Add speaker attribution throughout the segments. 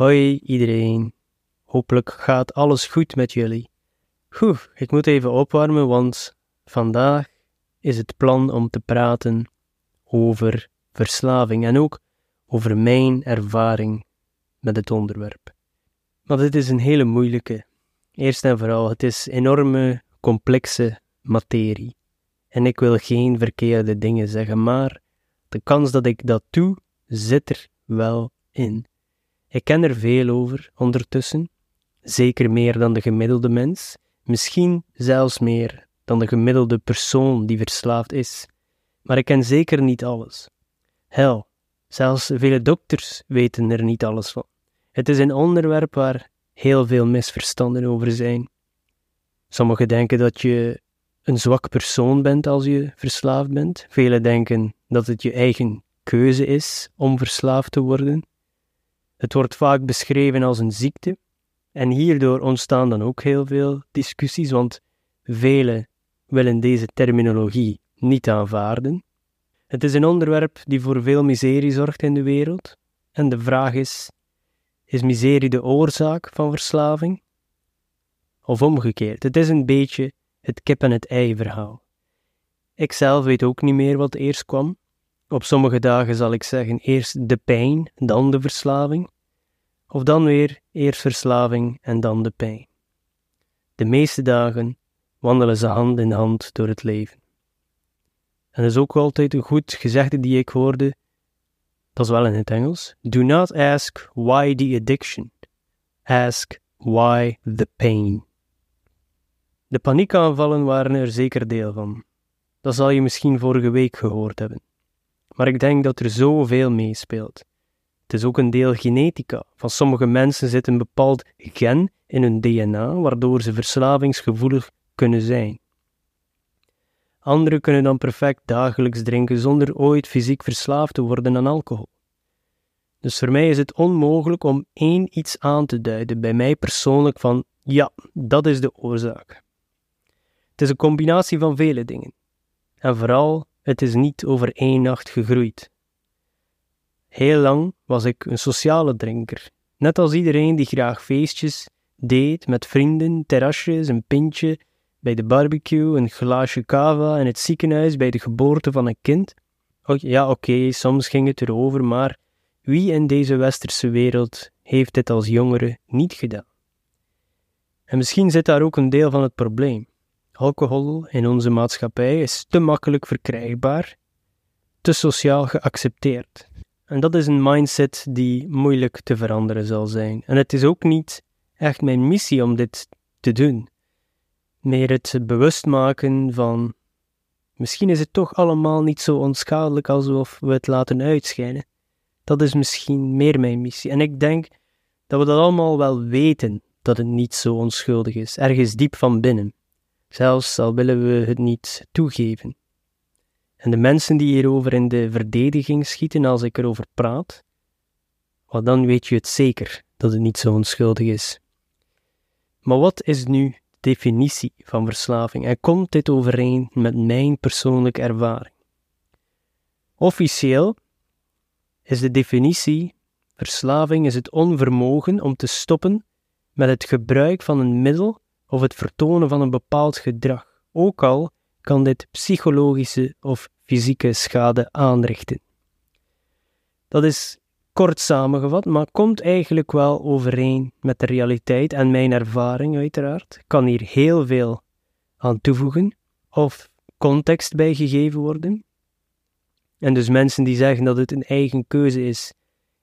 Speaker 1: Hoi iedereen. Hopelijk gaat alles goed met jullie. Goed, ik moet even opwarmen, want vandaag is het plan om te praten over verslaving en ook over mijn ervaring met het onderwerp. Maar dit is een hele moeilijke. Eerst en vooral, het is enorme, complexe materie. En ik wil geen verkeerde dingen zeggen, maar de kans dat ik dat doe, zit er wel in. Ik ken er veel over ondertussen, zeker meer dan de gemiddelde mens, misschien zelfs meer dan de gemiddelde persoon die verslaafd is. Maar ik ken zeker niet alles. Hel, zelfs vele dokters weten er niet alles van. Het is een onderwerp waar heel veel misverstanden over zijn. Sommigen denken dat je een zwak persoon bent als je verslaafd bent. Velen denken dat het je eigen keuze is om verslaafd te worden. Het wordt vaak beschreven als een ziekte, en hierdoor ontstaan dan ook heel veel discussies, want velen willen deze terminologie niet aanvaarden. Het is een onderwerp die voor veel miserie zorgt in de wereld, en de vraag is: is miserie de oorzaak van verslaving? Of omgekeerd, het is een beetje het kip en het ei verhaal. Ik zelf weet ook niet meer wat eerst kwam. Op sommige dagen zal ik zeggen eerst de pijn, dan de verslaving. Of dan weer eerst verslaving en dan de pijn. De meeste dagen wandelen ze hand in hand door het leven. En dat is ook altijd een goed gezegde die ik hoorde, dat is wel in het Engels. Do not ask why the addiction. Ask why the pain. De paniekaanvallen waren er zeker deel van. Dat zal je misschien vorige week gehoord hebben. Maar ik denk dat er zoveel meespeelt. Het is ook een deel genetica. Van sommige mensen zit een bepaald gen in hun DNA, waardoor ze verslavingsgevoelig kunnen zijn. Anderen kunnen dan perfect dagelijks drinken zonder ooit fysiek verslaafd te worden aan alcohol. Dus voor mij is het onmogelijk om één iets aan te duiden bij mij persoonlijk van ja, dat is de oorzaak. Het is een combinatie van vele dingen. En vooral, het is niet over één nacht gegroeid. Heel lang was ik een sociale drinker, net als iedereen die graag feestjes deed met vrienden, terrasjes, een pintje, bij de barbecue, een glaasje cava in het ziekenhuis bij de geboorte van een kind. ja, oké, soms ging het erover, maar wie in deze westerse wereld heeft dit als jongere niet gedaan? En misschien zit daar ook een deel van het probleem. Alcohol in onze maatschappij is te makkelijk verkrijgbaar, te sociaal geaccepteerd. En dat is een mindset die moeilijk te veranderen zal zijn. En het is ook niet echt mijn missie om dit te doen. Meer het bewust maken van misschien is het toch allemaal niet zo onschadelijk alsof we het laten uitschijnen. Dat is misschien meer mijn missie. En ik denk dat we dat allemaal wel weten, dat het niet zo onschuldig is, ergens diep van binnen. Zelfs al willen we het niet toegeven. En de mensen die hierover in de verdediging schieten als ik erover praat, dan weet je het zeker dat het niet zo onschuldig is. Maar wat is nu de definitie van verslaving en komt dit overeen met mijn persoonlijke ervaring? Officieel is de definitie verslaving is het onvermogen om te stoppen met het gebruik van een middel of het vertonen van een bepaald gedrag, ook al kan dit psychologische of fysieke schade aanrichten. Dat is kort samengevat, maar komt eigenlijk wel overeen met de realiteit en mijn ervaring, uiteraard. Kan hier heel veel aan toevoegen of context bij gegeven worden. En dus mensen die zeggen dat het een eigen keuze is,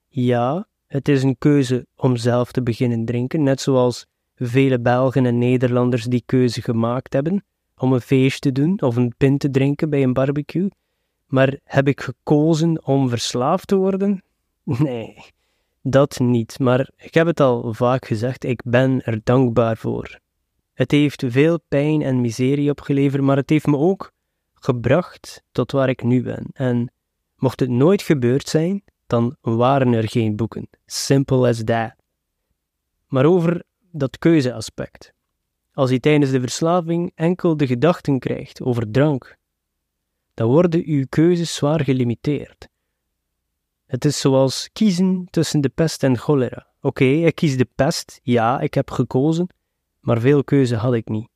Speaker 1: ja, het is een keuze om zelf te beginnen drinken, net zoals vele Belgen en Nederlanders die keuze gemaakt hebben om een feest te doen of een pint te drinken bij een barbecue. Maar heb ik gekozen om verslaafd te worden? Nee, dat niet. Maar ik heb het al vaak gezegd, ik ben er dankbaar voor. Het heeft veel pijn en miserie opgeleverd, maar het heeft me ook gebracht tot waar ik nu ben. En mocht het nooit gebeurd zijn, dan waren er geen boeken. Simple as that. Maar over dat keuzeaspect. Als je tijdens de verslaving enkel de gedachten krijgt over drank, dan worden uw keuzes zwaar gelimiteerd. Het is zoals kiezen tussen de pest en cholera. oké, ik kies de pest, ja, ik heb gekozen, maar veel keuze had ik niet.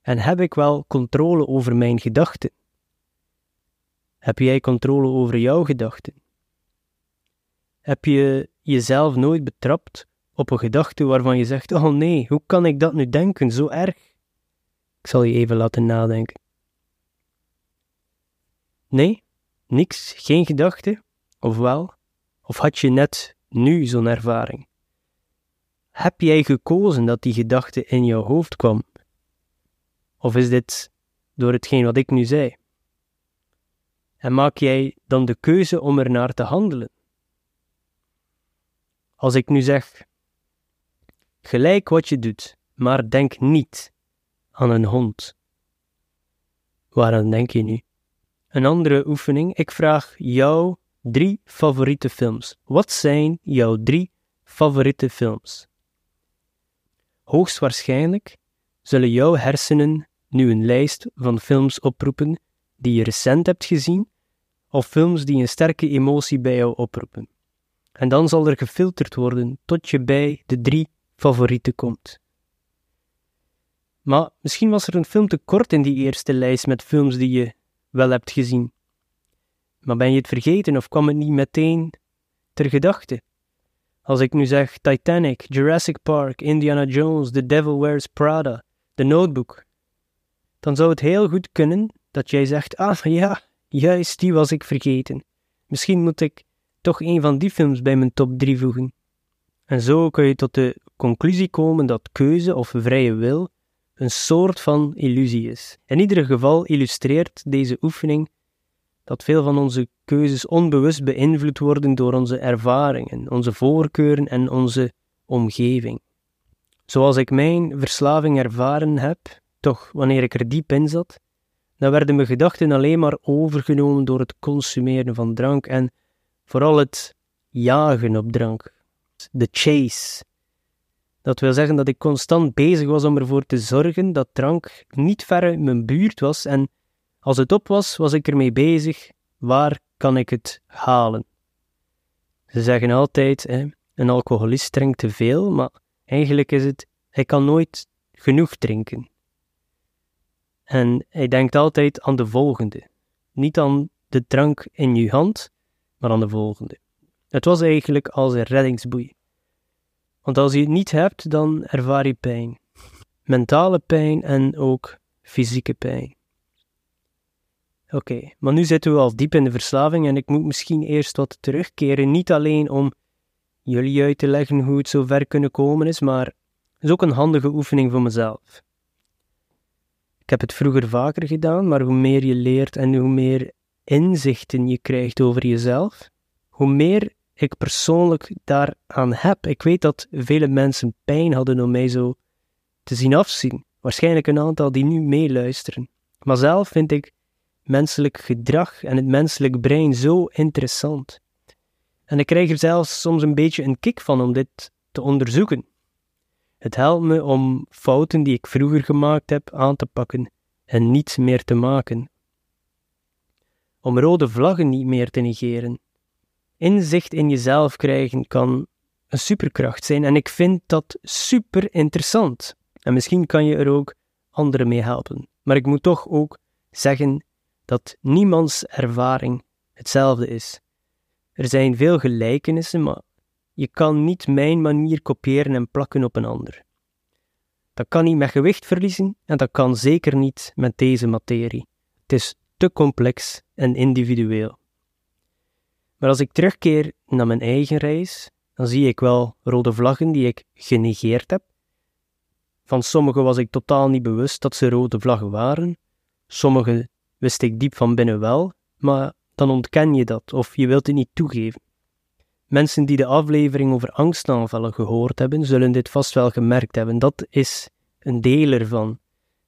Speaker 1: En heb ik wel controle over mijn gedachten? Heb jij controle over jouw gedachten? Heb je jezelf nooit betrapt op een gedachte waarvan je zegt: Oh nee, hoe kan ik dat nu denken, zo erg? Ik zal je even laten nadenken. Nee, niks, geen gedachte, of wel? Of had je net nu zo'n ervaring? Heb jij gekozen dat die gedachte in jouw hoofd kwam? Of is dit door hetgeen wat ik nu zei? En maak jij dan de keuze om er naar te handelen? Als ik nu zeg: gelijk wat je doet, maar denk niet aan een hond. Waaraan denk je nu? Een andere oefening. Ik vraag jou drie favoriete films. Wat zijn jouw drie favoriete films? Hoogstwaarschijnlijk zullen jouw hersenen nu een lijst van films oproepen die je recent hebt gezien, of films die een sterke emotie bij jou oproepen. En dan zal er gefilterd worden tot je bij de drie favorieten komt. Maar misschien was er een film te kort in die eerste lijst met films die je wel hebt gezien. Maar ben je het vergeten of kwam het niet meteen ter gedachte? Als ik nu zeg Titanic, Jurassic Park, Indiana Jones, The Devil Wears Prada, The Notebook, dan zou het heel goed kunnen dat jij zegt: Ah ja, juist die was ik vergeten. Misschien moet ik toch een van die films bij mijn top 3 voegen. En zo kun je tot de conclusie komen dat keuze of vrije wil een soort van illusie is. In ieder geval illustreert deze oefening dat veel van onze keuzes onbewust beïnvloed worden door onze ervaringen, onze voorkeuren en onze omgeving. Zoals ik mijn verslaving ervaren heb, toch wanneer ik er diep in zat, dan werden mijn gedachten alleen maar overgenomen door het consumeren van drank en vooral het jagen op drank. De chase, dat wil zeggen dat ik constant bezig was om ervoor te zorgen dat drank niet ver in mijn buurt was en als het op was, was ik ermee bezig, waar kan ik het halen? Ze zeggen altijd, hè, een alcoholist drinkt te veel, maar eigenlijk is het, hij kan nooit genoeg drinken. En hij denkt altijd aan de volgende. Niet aan de drank in je hand, maar aan de volgende. Het was eigenlijk als een reddingsboei. Want als je het niet hebt, dan ervaar je pijn. Mentale pijn en ook fysieke pijn. Oké, maar nu zitten we al diep in de verslaving en ik moet misschien eerst wat terugkeren. Niet alleen om jullie uit te leggen hoe het zo ver kunnen komen is, maar het is ook een handige oefening voor mezelf. Ik heb het vroeger vaker gedaan, maar hoe meer je leert en hoe meer inzichten je krijgt over jezelf, hoe meer ik persoonlijk daaraan heb. Ik weet dat vele mensen pijn hadden om mij zo te zien afzien. Waarschijnlijk een aantal die nu meeluisteren. Maar zelf vind ik menselijk gedrag en het menselijk brein zo interessant. En ik krijg er zelfs soms een beetje een kick van om dit te onderzoeken. Het helpt me om fouten die ik vroeger gemaakt heb aan te pakken en niet meer te maken. Om rode vlaggen niet meer te negeren inzicht in jezelf krijgen kan een superkracht zijn. En ik vind dat super interessant. En misschien kan je er ook anderen mee helpen. Maar ik moet toch ook zeggen dat niemands ervaring hetzelfde is. Er zijn veel gelijkenissen, maar je kan niet mijn manier kopiëren en plakken op een ander. Dat kan niet met gewicht verliezen en dat kan zeker niet met deze materie. Het is te complex en individueel. Maar als ik terugkeer naar mijn eigen reis, dan zie ik wel rode vlaggen die ik genegeerd heb. Van sommige was ik totaal niet bewust dat ze rode vlaggen waren. Sommige wist ik diep van binnen wel, maar dan ontken je dat of je wilt het niet toegeven. Mensen die de aflevering over angstaanvallen gehoord hebben, zullen dit vast wel gemerkt hebben. Dat is een deel ervan.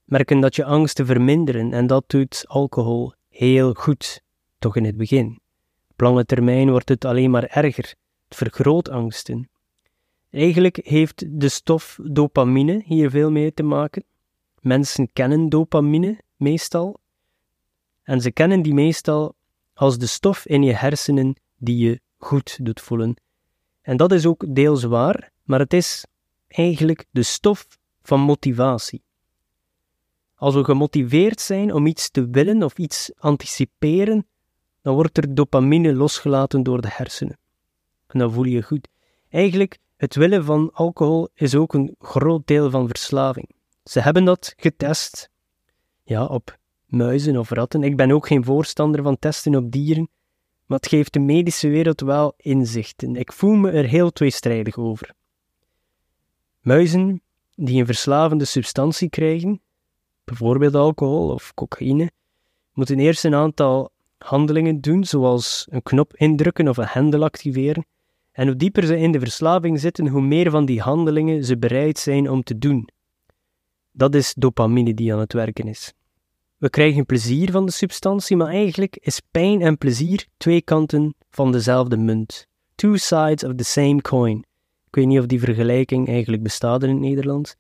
Speaker 1: Merken dat je angsten verminderen en dat doet alcohol heel goed, toch in het begin. Lange termijn wordt het alleen maar erger. Het vergroot angsten. Eigenlijk heeft de stof dopamine hier veel mee te maken. Mensen kennen dopamine meestal. En ze kennen die meestal als de stof in je hersenen die je goed doet voelen. En dat is ook deels waar, maar het is eigenlijk de stof van motivatie. Als we gemotiveerd zijn om iets te willen of iets anticiperen, dan wordt er dopamine losgelaten door de hersenen. En dan voel je je goed. Eigenlijk, het willen van alcohol is ook een groot deel van verslaving. Ze hebben dat getest, ja, op muizen of ratten. Ik ben ook geen voorstander van testen op dieren, maar het geeft de medische wereld wel inzichten. Ik voel me er heel tweestrijdig over. Muizen die een verslavende substantie krijgen, bijvoorbeeld alcohol of cocaïne, moeten eerst een aantal handelingen doen, zoals een knop indrukken of een hendel activeren. En hoe dieper ze in de verslaving zitten, hoe meer van die handelingen ze bereid zijn om te doen. Dat is dopamine die aan het werken is. We krijgen plezier van de substantie, maar eigenlijk is pijn en plezier twee kanten van dezelfde munt. Two sides of the same coin. Ik weet niet of die vergelijking eigenlijk bestaat in het Nederlands.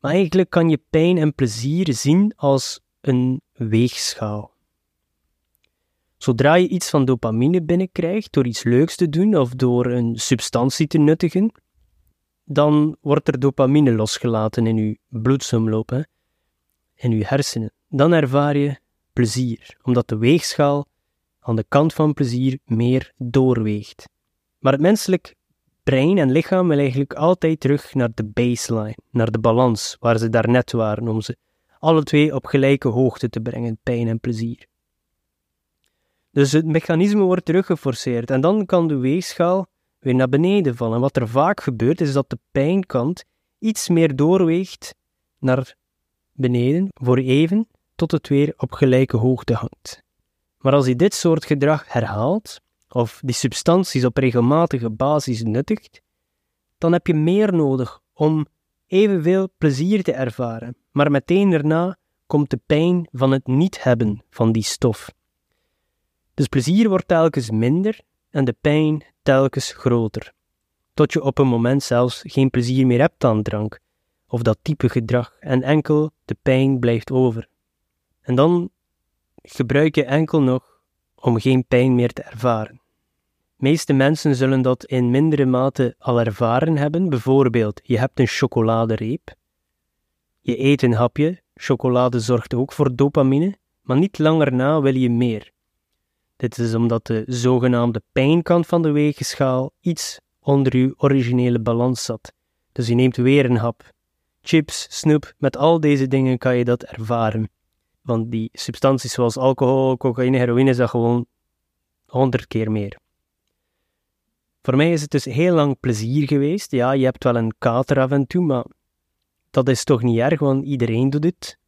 Speaker 1: Maar eigenlijk kan je pijn en plezier zien als een weegschaal. Zodra je iets van dopamine binnenkrijgt door iets leuks te doen of door een substantie te nuttigen, dan wordt er dopamine losgelaten in je bloedsomloop, in je hersenen. Dan ervaar je plezier, omdat de weegschaal aan de kant van plezier meer doorweegt. Maar het menselijk brein en lichaam wil eigenlijk altijd terug naar de baseline, naar de balans waar ze daarnet waren, om ze alle twee op gelijke hoogte te brengen, pijn en plezier. Dus het mechanisme wordt teruggeforceerd en dan kan de weegschaal weer naar beneden vallen. Wat er vaak gebeurt is dat de pijnkant iets meer doorweegt naar beneden voor even tot het weer op gelijke hoogte hangt. Maar als je dit soort gedrag herhaalt, of die substanties op regelmatige basis nuttigt, dan heb je meer nodig om evenveel plezier te ervaren, maar meteen daarna komt de pijn van het niet hebben van die stof. Dus plezier wordt telkens minder en de pijn telkens groter, tot je op een moment zelfs geen plezier meer hebt aan drank of dat type gedrag en enkel de pijn blijft over. En dan gebruik je enkel nog om geen pijn meer te ervaren. meeste mensen zullen dat in mindere mate al ervaren hebben. Bijvoorbeeld, je hebt een chocoladereep. Je eet een hapje. Chocolade zorgt ook voor dopamine, maar niet langer na wil je meer. Dit is omdat de zogenaamde pijnkant van de weegschaal iets onder uw originele balans zat. Dus je neemt weer een hap. Chips, snoep, met al deze dingen kan je dat ervaren. Want die substanties zoals alcohol, cocaïne, heroïne dat gewoon honderd keer meer. Voor mij is het dus heel lang plezier geweest. Ja, je hebt wel een kater af en toe, maar dat is toch niet erg, want iedereen doet het.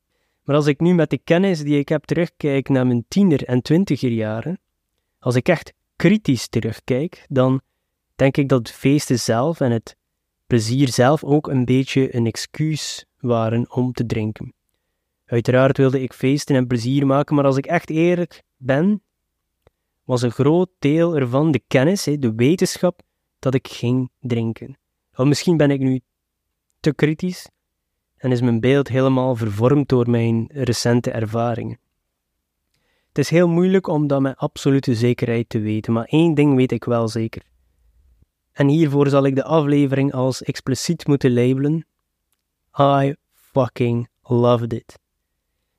Speaker 1: Maar als ik nu met de kennis die ik heb terugkijk naar mijn tiener- en twintiger jaren, als ik echt kritisch terugkijk, dan denk ik dat feesten zelf en het plezier zelf ook een beetje een excuus waren om te drinken. Uiteraard wilde ik feesten en plezier maken, maar als ik echt eerlijk ben, was een groot deel ervan de kennis, de wetenschap, dat ik ging drinken. Of misschien ben ik nu te kritisch en is mijn beeld helemaal vervormd door mijn recente ervaringen. Het is heel moeilijk om dat met absolute zekerheid te weten, maar één ding weet ik wel zeker. En hiervoor zal ik de aflevering als expliciet moeten labelen. I fucking loved it.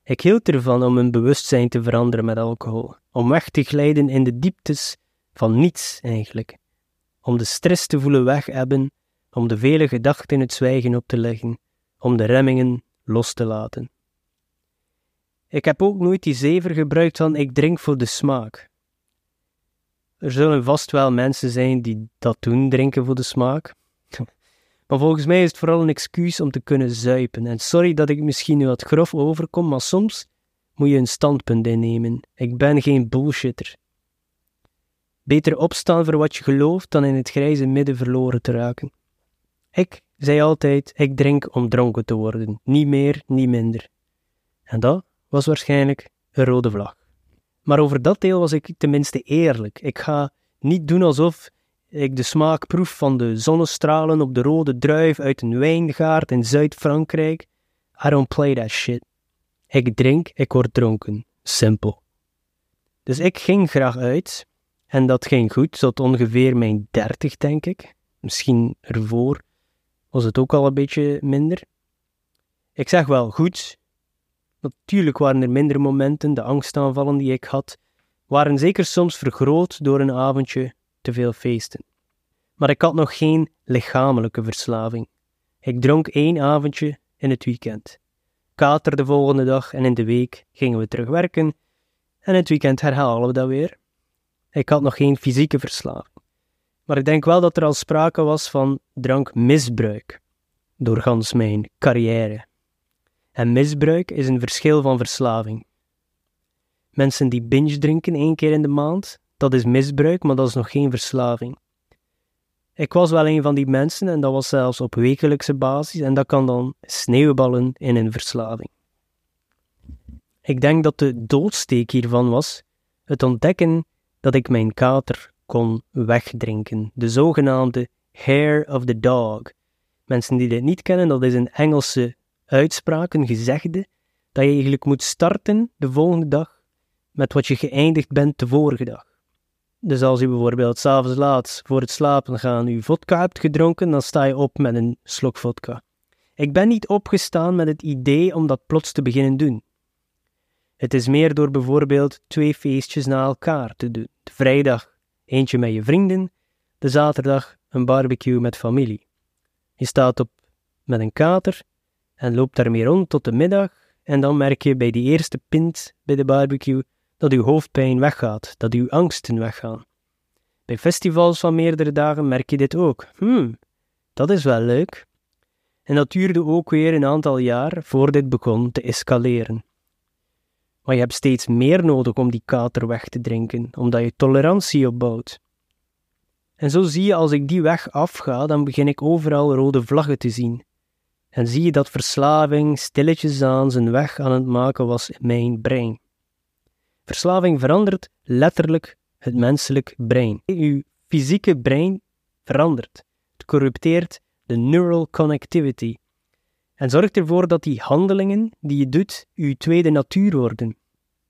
Speaker 1: Ik hield ervan om mijn bewustzijn te veranderen met alcohol, om weg te glijden in de dieptes van niets eigenlijk, om de stress te voelen weghebben, om de vele gedachten het zwijgen op te leggen, om de remmingen los te laten. Ik heb ook nooit die zever gebruikt van ik drink voor de smaak. Er zullen vast wel mensen zijn die dat doen, drinken voor de smaak. Maar volgens mij is het vooral een excuus om te kunnen zuipen. En sorry dat ik misschien nu wat grof overkom, maar soms moet je een standpunt innemen. Ik ben geen bullshitter. Beter opstaan voor wat je gelooft dan in het grijze midden verloren te raken. Ik zei altijd: ik drink om dronken te worden, niet meer, niet minder. En dat was waarschijnlijk een rode vlag. Maar over dat deel was ik tenminste eerlijk. Ik ga niet doen alsof ik de smaak proef van de zonnestralen op de rode druif uit een wijngaard in Zuid-Frankrijk. I don't play that shit. Ik drink, ik word dronken. Simpel. Dus ik ging graag uit En dat ging goed, tot ongeveer mijn 30, denk ik. Misschien ervoor was het ook al een beetje minder. Ik zeg wel goed. Natuurlijk waren er minder momenten, de angstaanvallen die ik had, waren zeker soms vergroot door een avondje te veel feesten. Maar ik had nog geen lichamelijke verslaving. Ik dronk één avondje in het weekend. Kater de volgende dag en in de week gingen we terug werken en het weekend herhalen we dat weer. Ik had nog geen fysieke verslaving. Maar ik denk wel dat er al sprake was van drankmisbruik doorgans mijn carrière. En misbruik is een verschil van verslaving. Mensen die binge drinken één keer in de maand, dat is misbruik, maar dat is nog geen verslaving. Ik was wel een van die mensen en dat was zelfs op wekelijkse basis en dat kan dan sneeuwballen in een verslaving. Ik denk dat de doodsteek hiervan was het ontdekken dat ik mijn kater wegdrinken, de zogenaamde hair of the dog. Mensen die dit niet kennen, dat is een Engelse uitspraak, een gezegde, dat je eigenlijk moet starten de volgende dag met wat je geëindigd bent de vorige dag. Dus als je bijvoorbeeld s'avonds laat voor het slapen gaan je vodka hebt gedronken, dan sta je op met een slok vodka. Ik ben niet opgestaan met het idee om dat plots te beginnen doen. Het is meer door bijvoorbeeld twee feestjes na elkaar te doen. De vrijdag eentje met je vrienden, de zaterdag een barbecue met familie. Je staat op met een kater en loopt daarmee rond tot de middag en dan merk je bij die eerste pint bij de barbecue dat uw hoofdpijn weggaat, dat uw angsten weggaan. Bij festivals van meerdere dagen merk je dit ook. Hmm, dat is wel leuk. En dat duurde ook weer een aantal jaar voor dit begon te escaleren. Maar je hebt steeds meer nodig om die kater weg te drinken, omdat je tolerantie opbouwt. En zo zie je als ik die weg afga, dan begin ik overal rode vlaggen te zien. En zie je dat verslaving stilletjes aan zijn weg aan het maken was in mijn brein. Verslaving verandert letterlijk het menselijk brein. Uw fysieke brein verandert. Het corrupteert de neural connectivity. En zorgt ervoor dat die handelingen die je doet, uw tweede natuur worden.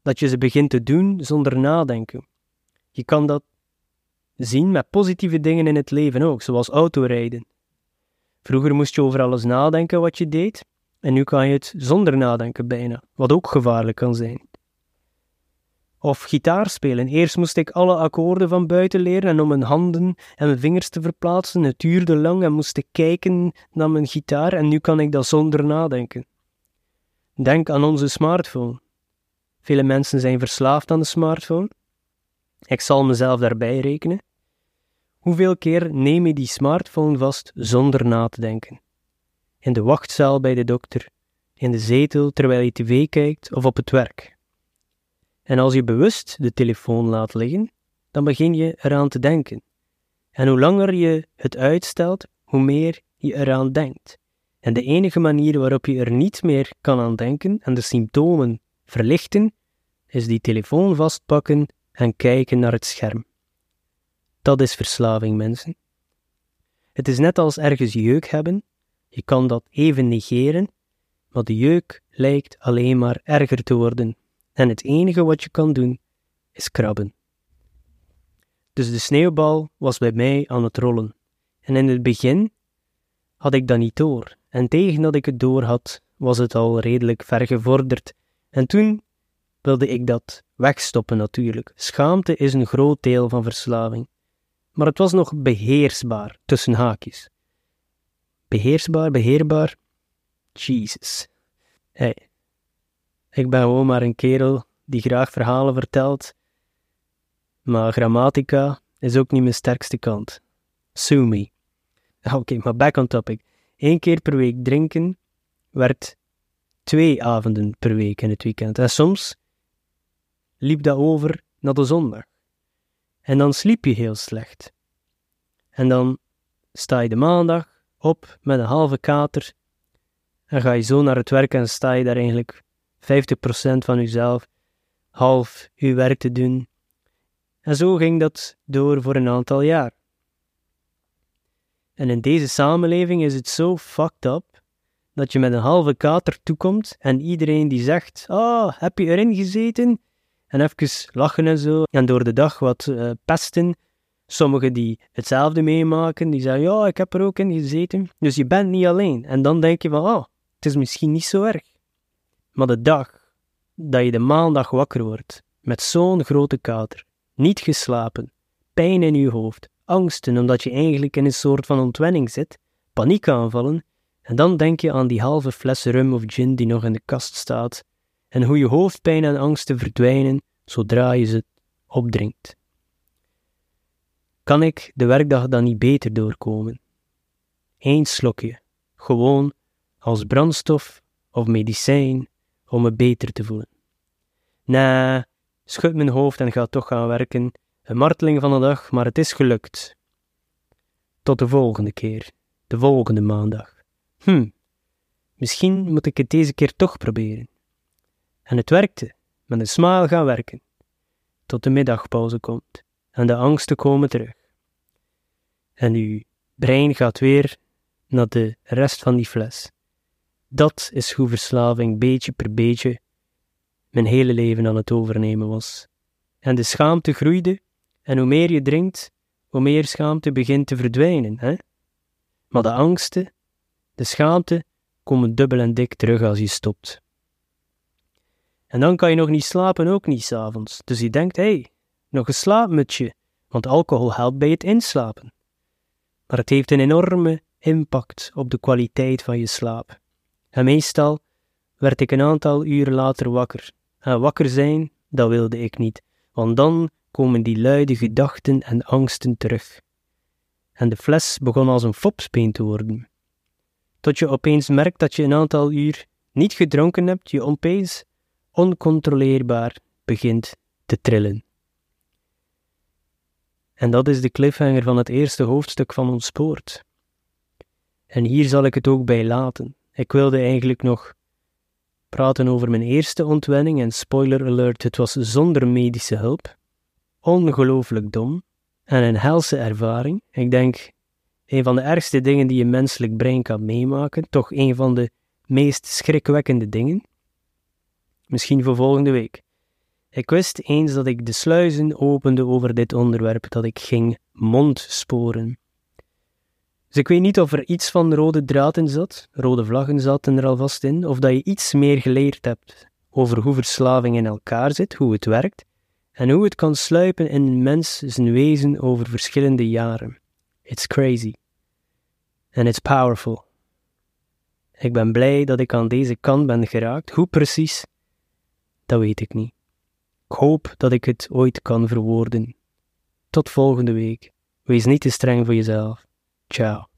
Speaker 1: Dat je ze begint te doen zonder nadenken. Je kan dat zien met positieve dingen in het leven ook, zoals autorijden. Vroeger moest je over alles nadenken wat je deed, en nu kan je het zonder nadenken bijna, wat ook gevaarlijk kan zijn. Of gitaar spelen. Eerst moest ik alle akkoorden van buiten leren en om mijn handen en mijn vingers te verplaatsen. Het duurde lang en moest ik kijken naar mijn gitaar en nu kan ik dat zonder nadenken. Denk aan onze smartphone. Vele mensen zijn verslaafd aan de smartphone. Ik zal mezelf daarbij rekenen. Hoeveel keer neem je die smartphone vast zonder na te denken? In de wachtzaal bij de dokter, in de zetel terwijl je tv kijkt of op het werk. En als je bewust de telefoon laat liggen, dan begin je eraan te denken. En hoe langer je het uitstelt, hoe meer je eraan denkt. En de enige manier waarop je er niet meer kan aan denken en de symptomen verlichten, is die telefoon vastpakken en kijken naar het scherm. Dat is verslaving, mensen. Het is net als ergens jeuk hebben. Je kan dat even negeren, maar de jeuk lijkt alleen maar erger te worden. En het enige wat je kan doen, is krabben. Dus de sneeuwbal was bij mij aan het rollen. En in het begin had ik dat niet door. En tegen dat ik het door had, was het al redelijk ver gevorderd. En toen wilde ik dat wegstoppen natuurlijk. Schaamte is een groot deel van verslaving. Maar het was nog beheersbaar, tussen haakjes. Beheersbaar, beheerbaar? Jesus. Hey, ik ben gewoon maar een kerel die graag verhalen vertelt, maar grammatica is ook niet mijn sterkste kant. Sue me. Oké, maar back on topic. Eén keer per week drinken werd twee avonden per week in het weekend. En soms liep dat over naar de zondag. En dan sliep je heel slecht. En dan sta je de maandag op met een halve kater en ga je zo naar het werk en sta je daar eigenlijk 50% van jezelf, half je werk te doen. En zo ging dat door voor een aantal jaar. En in deze samenleving is het zo fucked up dat je met een halve kater toekomt en iedereen die zegt: Oh, heb je erin gezeten? en even lachen en zo. En door de dag wat uh, pesten. Sommigen die hetzelfde meemaken, die zeggen, ja, ik heb er ook in gezeten. Dus je bent niet alleen. En dan denk je van, oh, het is misschien niet zo erg. Maar de dag dat je de maandag wakker wordt, met zo'n grote kater, niet geslapen, pijn in je hoofd, angsten omdat je eigenlijk in een soort van ontwenning zit, paniekaanvallen, en dan denk je aan die halve fles rum of gin die nog in de kast staat, en hoe je hoofdpijn en angsten verdwijnen zodra je ze opdrinkt. Kan ik de werkdag dan niet beter doorkomen? Eén slokje, gewoon als brandstof of medicijn om me beter te voelen. Nee, schud mijn hoofd en ga toch gaan werken. Een marteling van de dag, maar het is gelukt. Tot de volgende keer, de volgende maandag. Hm, misschien moet ik het deze keer toch proberen. En het werkte, met een smile gaan werken. Tot de middagpauze komt en de angsten komen terug. En uw brein gaat weer naar de rest van die fles. Dat is hoe verslaving beetje per beetje mijn hele leven aan het overnemen was. En de schaamte groeide, en hoe meer je drinkt, hoe meer schaamte begint te verdwijnen. Hè? Maar de angsten, de schaamte, komen dubbel en dik terug als je stopt. En dan kan je nog niet slapen, ook niet s'avonds. Dus je denkt, hé, hey, nog een slaapmutsje, want alcohol helpt bij het inslapen. Maar het heeft een enorme impact op de kwaliteit van je slaap. En meestal werd ik een aantal uren later wakker. En wakker zijn, dat wilde ik niet, want dan komen die luide gedachten en angsten terug. En de fles begon als een fopspeen te worden. Tot je opeens merkt dat je een aantal uur niet gedronken hebt, je opeens oncontroleerbaar begint te trillen. En dat is de cliffhanger van het eerste hoofdstuk van ons poort. En hier zal ik het ook bij laten. Ik wilde eigenlijk nog praten over mijn eerste ontwenning en spoiler alert, het was zonder medische hulp. Ongelooflijk dom en een helse ervaring. Ik denk een van de ergste dingen die je menselijk brein kan meemaken, toch een van de meest schrikwekkende dingen. Misschien voor volgende week. Ik wist eens dat ik de sluizen opende over dit onderwerp, dat ik ging mondsporen. Dus ik weet niet of er iets van rode draad in zat, rode vlaggen zaten er alvast in, of dat je iets meer geleerd hebt over hoe verslaving in elkaar zit, hoe het werkt, en hoe het kan sluipen in een mens zijn wezen over verschillende jaren. It's crazy. And it's powerful. Ik ben blij dat ik aan deze kant ben geraakt. Hoe precies, dat weet ik niet. Ik hoop dat ik het ooit kan verwoorden. Tot volgende week. Wees niet te streng voor jezelf. Ciao.